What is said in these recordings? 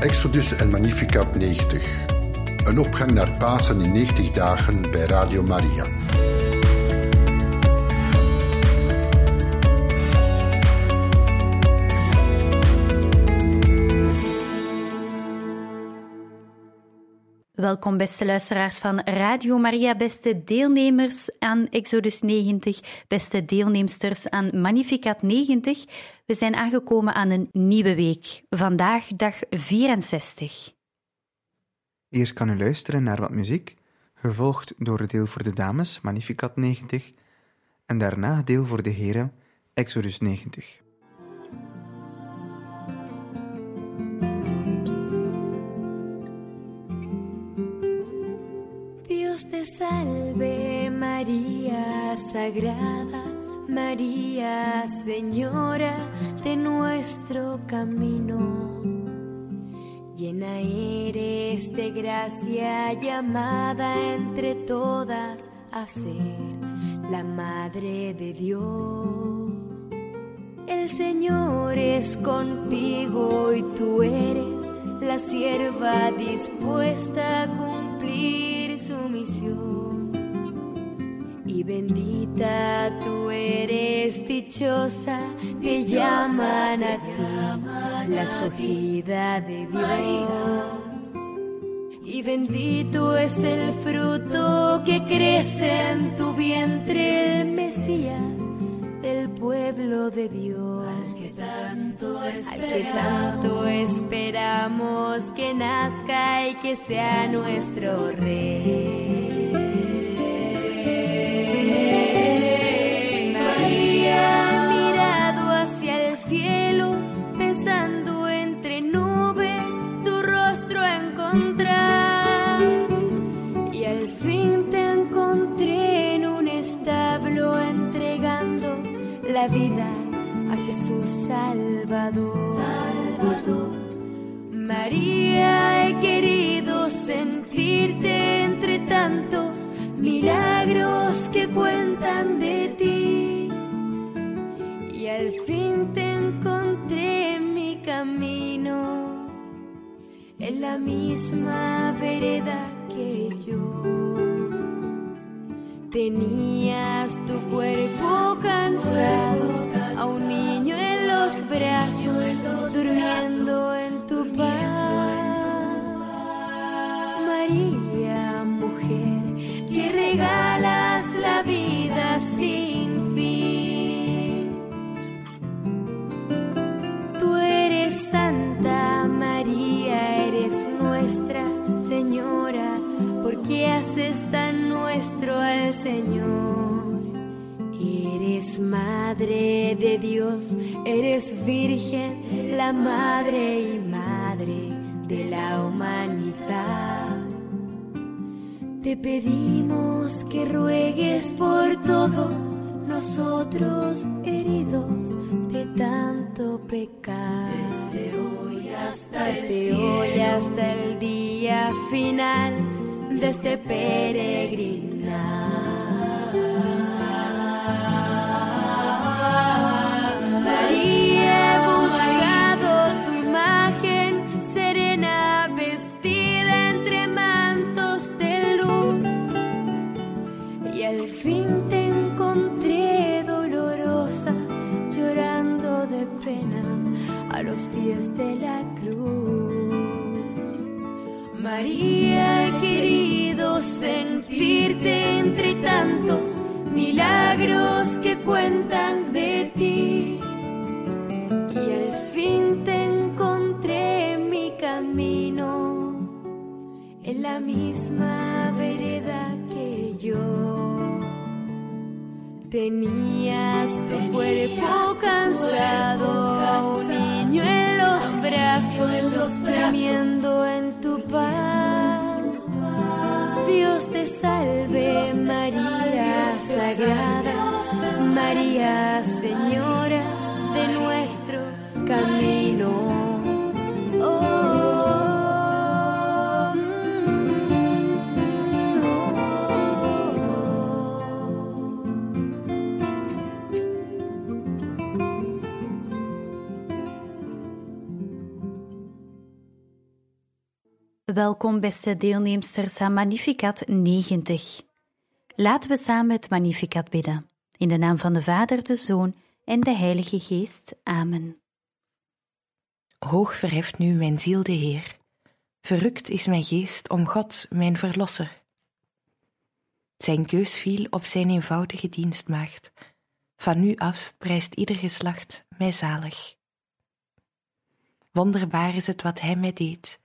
Exodus en Magnificat 90. Een opgang naar Pasen in 90 dagen bij Radio Maria. Welkom beste luisteraars van Radio Maria, beste deelnemers aan Exodus 90, beste deelnemsters aan Magnificat 90. We zijn aangekomen aan een nieuwe week. Vandaag dag 64. Eerst kan u luisteren naar wat muziek, gevolgd door het deel voor de dames, Magnificat 90, en daarna deel voor de heren, Exodus 90. Salve María Sagrada, María Señora de nuestro camino. Llena eres de gracia llamada entre todas a ser la Madre de Dios. El Señor es contigo y tú eres la sierva dispuesta a dichosa que llaman a ti la escogida de Dios. Y bendito es el fruto que crece en tu vientre, el Mesías del pueblo de Dios. Al que tanto esperamos, que tanto esperamos que nazca y que sea nuestro rey. Madre y Madre de la humanidad. Te pedimos que ruegues por todos nosotros heridos de tanto pecar. Desde hoy hasta, Desde el, hoy hasta el día final de este peregrinar. De la cruz. María, he querido sentirte entre tantos milagros que cuentan de ti. Y al fin te encontré en mi camino, en la misma vereda que yo. Tenías tu cuerpo cansado, a un niño en los brazos, en tu paz. Dios te salve, María Sagrada, María Señora de nuestro camino. Welkom, beste deelnemsters aan Magnificat 90. Laten we samen het Magnificat bidden. In de naam van de Vader, de Zoon en de Heilige Geest. Amen. Hoog verheft nu mijn ziel de Heer. Verrukt is mijn geest om God, mijn Verlosser. Zijn keus viel op zijn eenvoudige dienstmaagd. Van nu af prijst ieder geslacht mij zalig. Wonderbaar is het wat hij mij deed.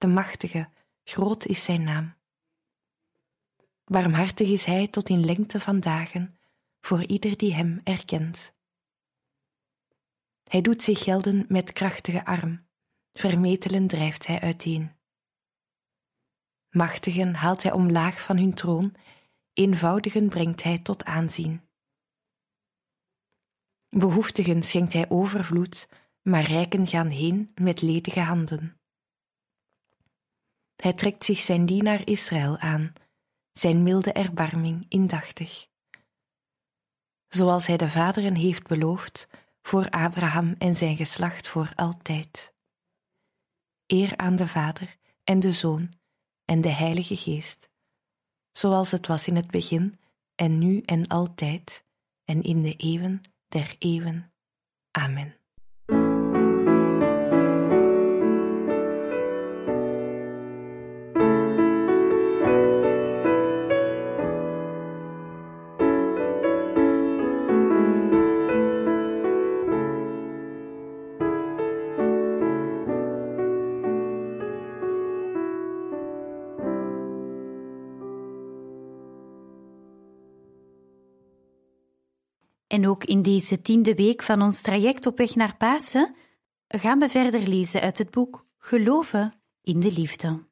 De machtige, groot is zijn naam. Barmhartig is hij tot in lengte van dagen voor ieder die hem erkent. Hij doet zich gelden met krachtige arm, vermetelen drijft hij uiteen. Machtigen haalt hij omlaag van hun troon, eenvoudigen brengt hij tot aanzien. Behoeftigen schenkt hij overvloed, maar rijken gaan heen met ledige handen. Hij trekt zich zijn dienaar Israël aan, zijn milde erbarming indachtig. Zoals hij de vaderen heeft beloofd, voor Abraham en zijn geslacht voor altijd. Eer aan de Vader en de Zoon en de Heilige Geest, zoals het was in het begin en nu en altijd en in de eeuwen der eeuwen. Amen. En ook in deze tiende week van ons traject op weg naar Pasen gaan we verder lezen uit het boek Geloven in de Liefde.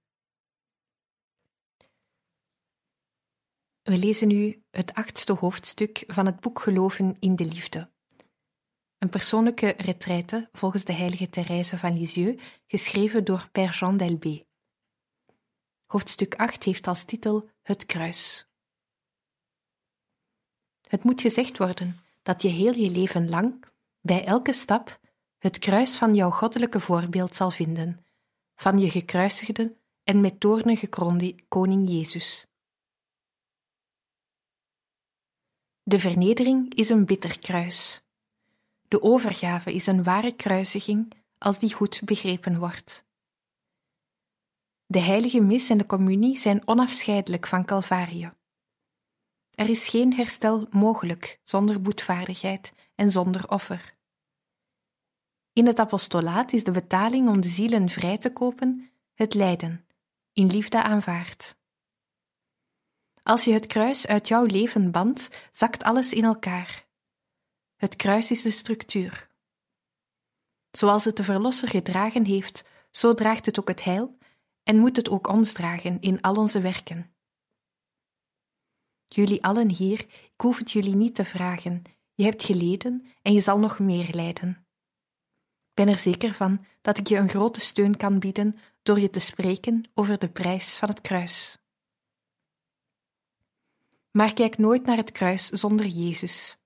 We lezen nu het achtste hoofdstuk van het boek Geloven in de Liefde. Een persoonlijke retraite volgens de heilige Thérèse van Lisieux, geschreven door Père Jean Delbé. Hoofdstuk 8 heeft als titel Het kruis. Het moet gezegd worden dat je heel je leven lang, bij elke stap, het kruis van jouw goddelijke voorbeeld zal vinden, van je gekruisigde en met toornen gekroonde koning Jezus. De vernedering is een bitter kruis. De overgave is een ware kruisiging als die goed begrepen wordt. De heilige mis en de communie zijn onafscheidelijk van Calvarie. Er is geen herstel mogelijk zonder boetvaardigheid en zonder offer. In het apostolaat is de betaling om de zielen vrij te kopen het lijden, in liefde aanvaard. Als je het kruis uit jouw leven bandt, zakt alles in elkaar. Het kruis is de structuur. Zoals het de Verlosser gedragen heeft, zo draagt het ook het heil en moet het ook ons dragen in al onze werken. Jullie allen hier, ik hoef het jullie niet te vragen. Je hebt geleden en je zal nog meer lijden. Ik ben er zeker van dat ik je een grote steun kan bieden door je te spreken over de prijs van het kruis. Maar kijk nooit naar het kruis zonder Jezus.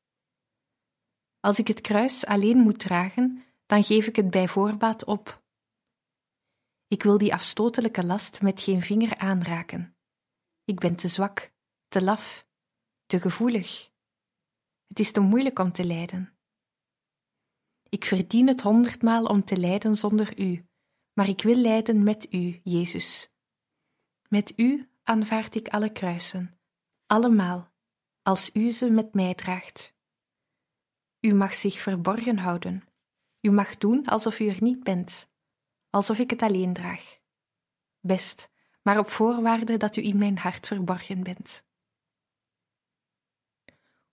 Als ik het kruis alleen moet dragen, dan geef ik het bij voorbaat op. Ik wil die afstotelijke last met geen vinger aanraken. Ik ben te zwak te laf, te gevoelig. Het is te moeilijk om te lijden. Ik verdien het honderdmaal om te lijden zonder u, maar ik wil lijden met u, Jezus. Met u aanvaard ik alle kruisen, allemaal, als u ze met mij draagt. U mag zich verborgen houden. U mag doen alsof u er niet bent, alsof ik het alleen draag. Best, maar op voorwaarde dat u in mijn hart verborgen bent.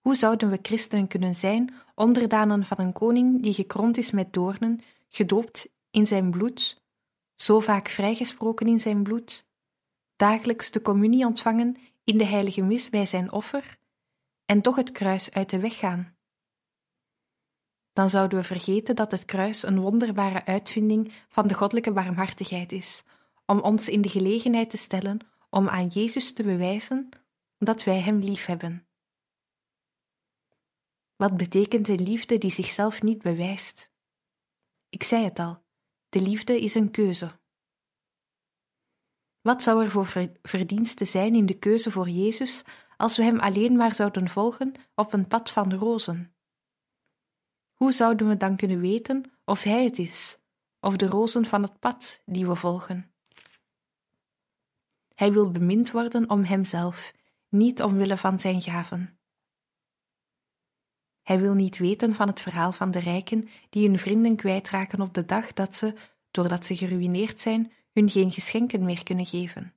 Hoe zouden we christenen kunnen zijn, onderdanen van een koning die gekroond is met doornen, gedoopt in zijn bloed, zo vaak vrijgesproken in zijn bloed, dagelijks de communie ontvangen in de heilige mis bij zijn offer, en toch het kruis uit de weg gaan? Dan zouden we vergeten dat het kruis een wonderbare uitvinding van de goddelijke barmhartigheid is, om ons in de gelegenheid te stellen om aan Jezus te bewijzen dat wij Hem lief hebben. Wat betekent een liefde die zichzelf niet bewijst? Ik zei het al, de liefde is een keuze. Wat zou er voor verdienste zijn in de keuze voor Jezus als we Hem alleen maar zouden volgen op een pad van rozen? Hoe zouden we dan kunnen weten of Hij het is, of de rozen van het pad die we volgen? Hij wil bemind worden om Hemzelf, niet omwille van Zijn gaven. Hij wil niet weten van het verhaal van de rijken die hun vrienden kwijtraken op de dag dat ze, doordat ze geruineerd zijn, hun geen geschenken meer kunnen geven.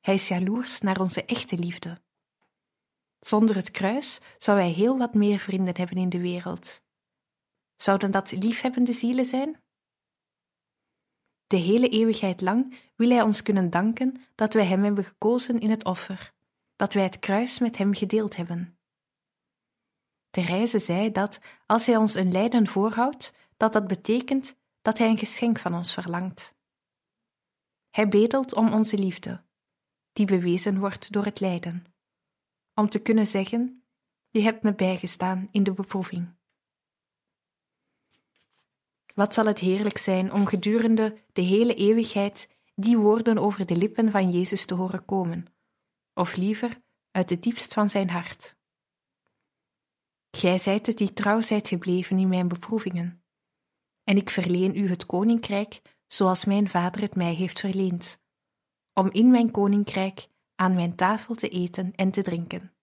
Hij is jaloers naar onze echte liefde. Zonder het kruis zou hij heel wat meer vrienden hebben in de wereld. Zouden dat liefhebbende zielen zijn? De hele eeuwigheid lang wil hij ons kunnen danken dat wij hem hebben gekozen in het offer, dat wij het kruis met hem gedeeld hebben. Therese zei dat als hij ons een lijden voorhoudt, dat dat betekent dat hij een geschenk van ons verlangt. Hij bedelt om onze liefde, die bewezen wordt door het lijden, om te kunnen zeggen: Je hebt me bijgestaan in de beproeving. Wat zal het heerlijk zijn om gedurende de hele eeuwigheid die woorden over de lippen van Jezus te horen komen, of liever uit het diepst van zijn hart. Gij zijt het die trouw zijt gebleven in mijn beproevingen, en ik verleen u het koninkrijk zoals mijn vader het mij heeft verleend, om in mijn koninkrijk aan mijn tafel te eten en te drinken.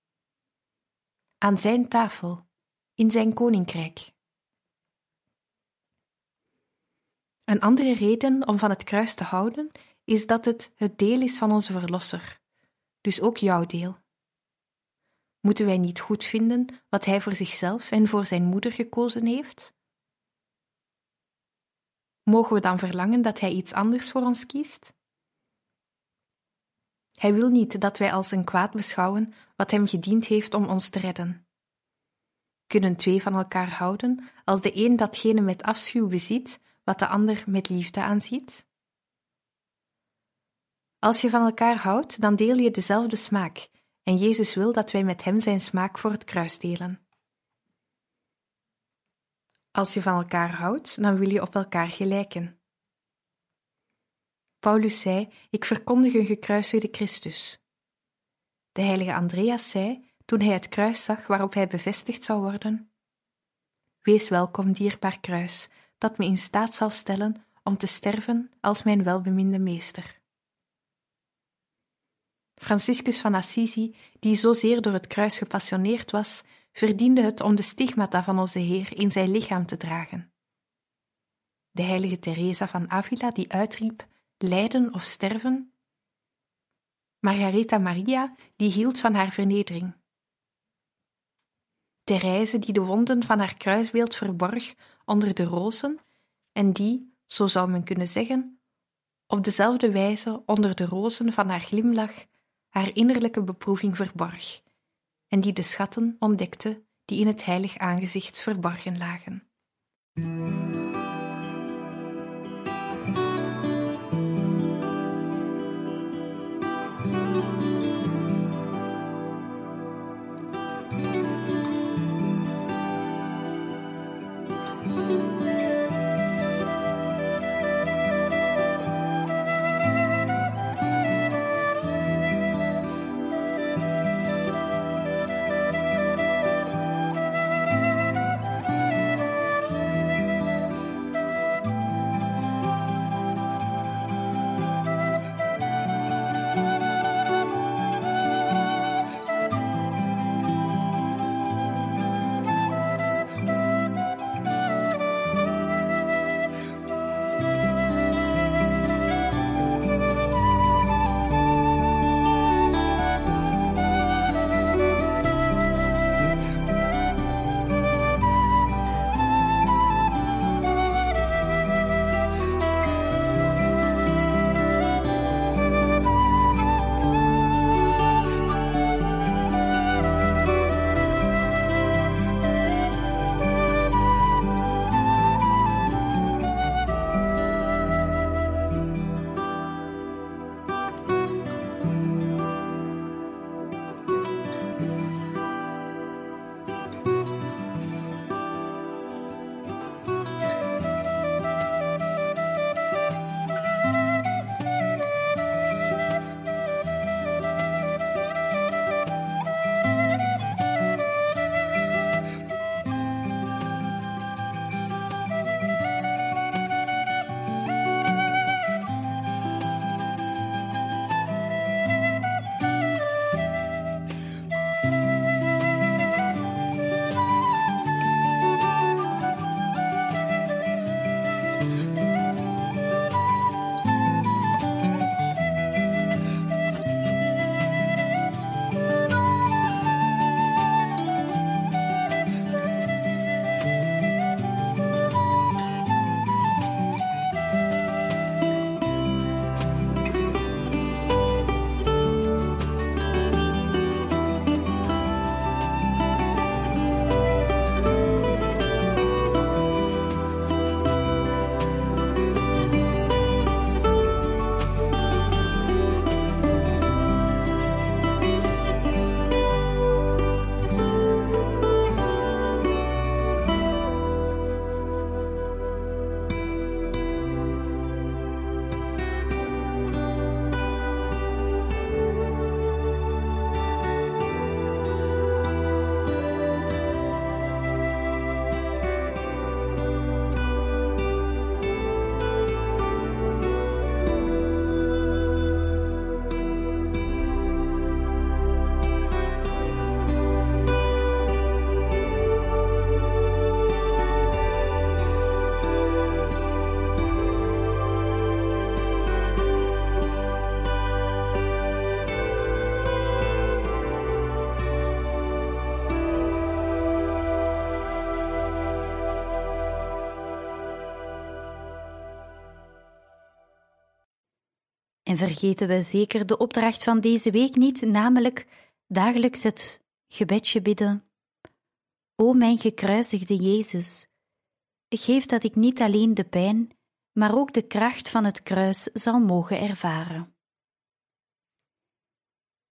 Aan zijn tafel, in zijn koninkrijk. Een andere reden om van het kruis te houden is dat het het deel is van onze Verlosser, dus ook jouw deel. Moeten wij niet goed vinden wat Hij voor zichzelf en voor Zijn moeder gekozen heeft? Mogen we dan verlangen dat Hij iets anders voor ons kiest? Hij wil niet dat wij als een kwaad beschouwen wat Hem gediend heeft om ons te redden. Kunnen twee van elkaar houden als de een datgene met afschuw beziet wat de ander met liefde aanziet? Als je van elkaar houdt, dan deel je dezelfde smaak, en Jezus wil dat wij met Hem Zijn smaak voor het kruis delen. Als je van elkaar houdt, dan wil je op elkaar gelijken. Paulus zei: Ik verkondig een gekruisigde Christus. De heilige Andreas zei, toen hij het kruis zag waarop hij bevestigd zou worden: Wees welkom, dierbaar kruis, dat me in staat zal stellen om te sterven als mijn welbeminde meester. Franciscus van Assisi, die zozeer door het kruis gepassioneerd was, verdiende het om de stigmata van onze Heer in zijn lichaam te dragen. De heilige Teresa van Avila, die uitriep: lijden of sterven. Margaretha Maria, die hield van haar vernedering. Therese, die de wonden van haar kruisbeeld verborg onder de rozen en die, zo zou men kunnen zeggen, op dezelfde wijze onder de rozen van haar glimlach haar innerlijke beproeving verborg en die de schatten ontdekte die in het heilig aangezicht verborgen lagen. En vergeten we zeker de opdracht van deze week niet, namelijk dagelijks het gebedje bidden. O mijn gekruisigde Jezus, geef dat ik niet alleen de pijn, maar ook de kracht van het kruis zal mogen ervaren.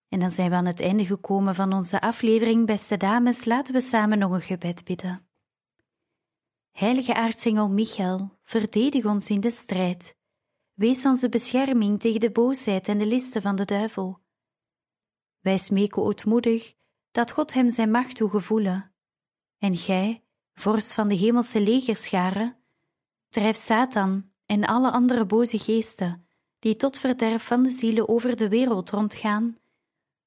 En dan zijn we aan het einde gekomen van onze aflevering, beste dames. Laten we samen nog een gebed bidden. Heilige aartsengel Michael, verdedig ons in de strijd. Wees onze bescherming tegen de boosheid en de listen van de duivel. Wij smeken ootmoedig dat God hem zijn macht toegevoelen. En gij, vorst van de hemelse legerscharen, drijf Satan en alle andere boze geesten die tot verderf van de zielen over de wereld rondgaan,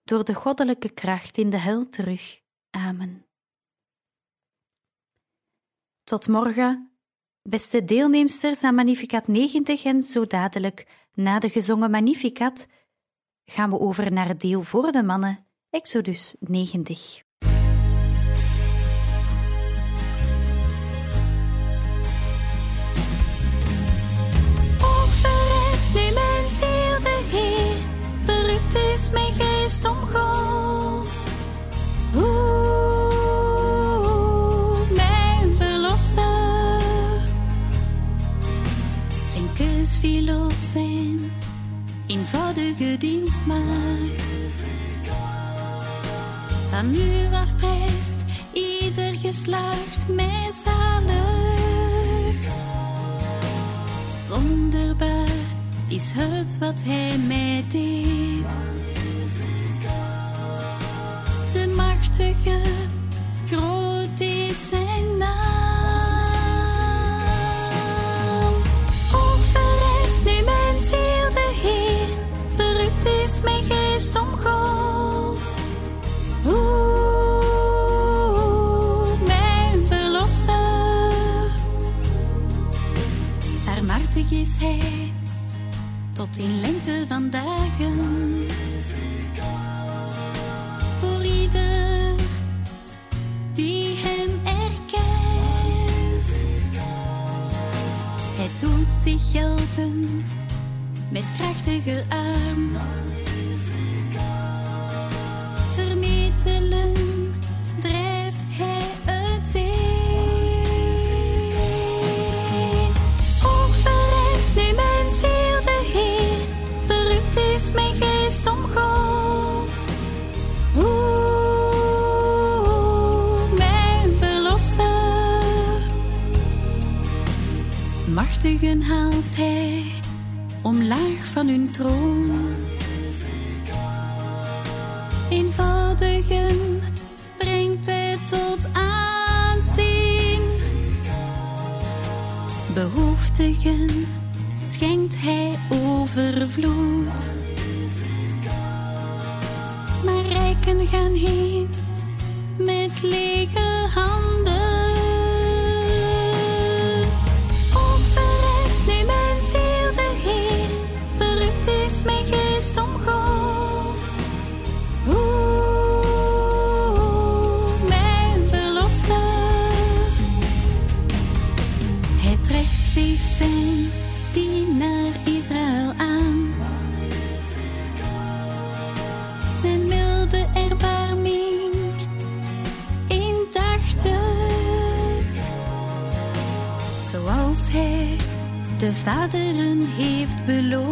door de goddelijke kracht in de hel terug. Amen. Tot morgen, beste deelnemsters aan Magnificat 90 en zo dadelijk na de gezongen Magnificat gaan we over naar het deel voor de mannen, Exodus 90. Nu af prijst ieder geslacht mij zalig. Wonderbaar is het wat hij mij deed. machtige, groot is zijn naam. De is mijn geest om is hij, tot in lengte van dagen zich gelden met krachtige arm. Haalt hij omlaag van hun troon. Eenvoudigen brengt hij tot aanzien. Behoeftigen schenkt hij overvloed. Maar rijken gaan heen vaderen heeft beloofd.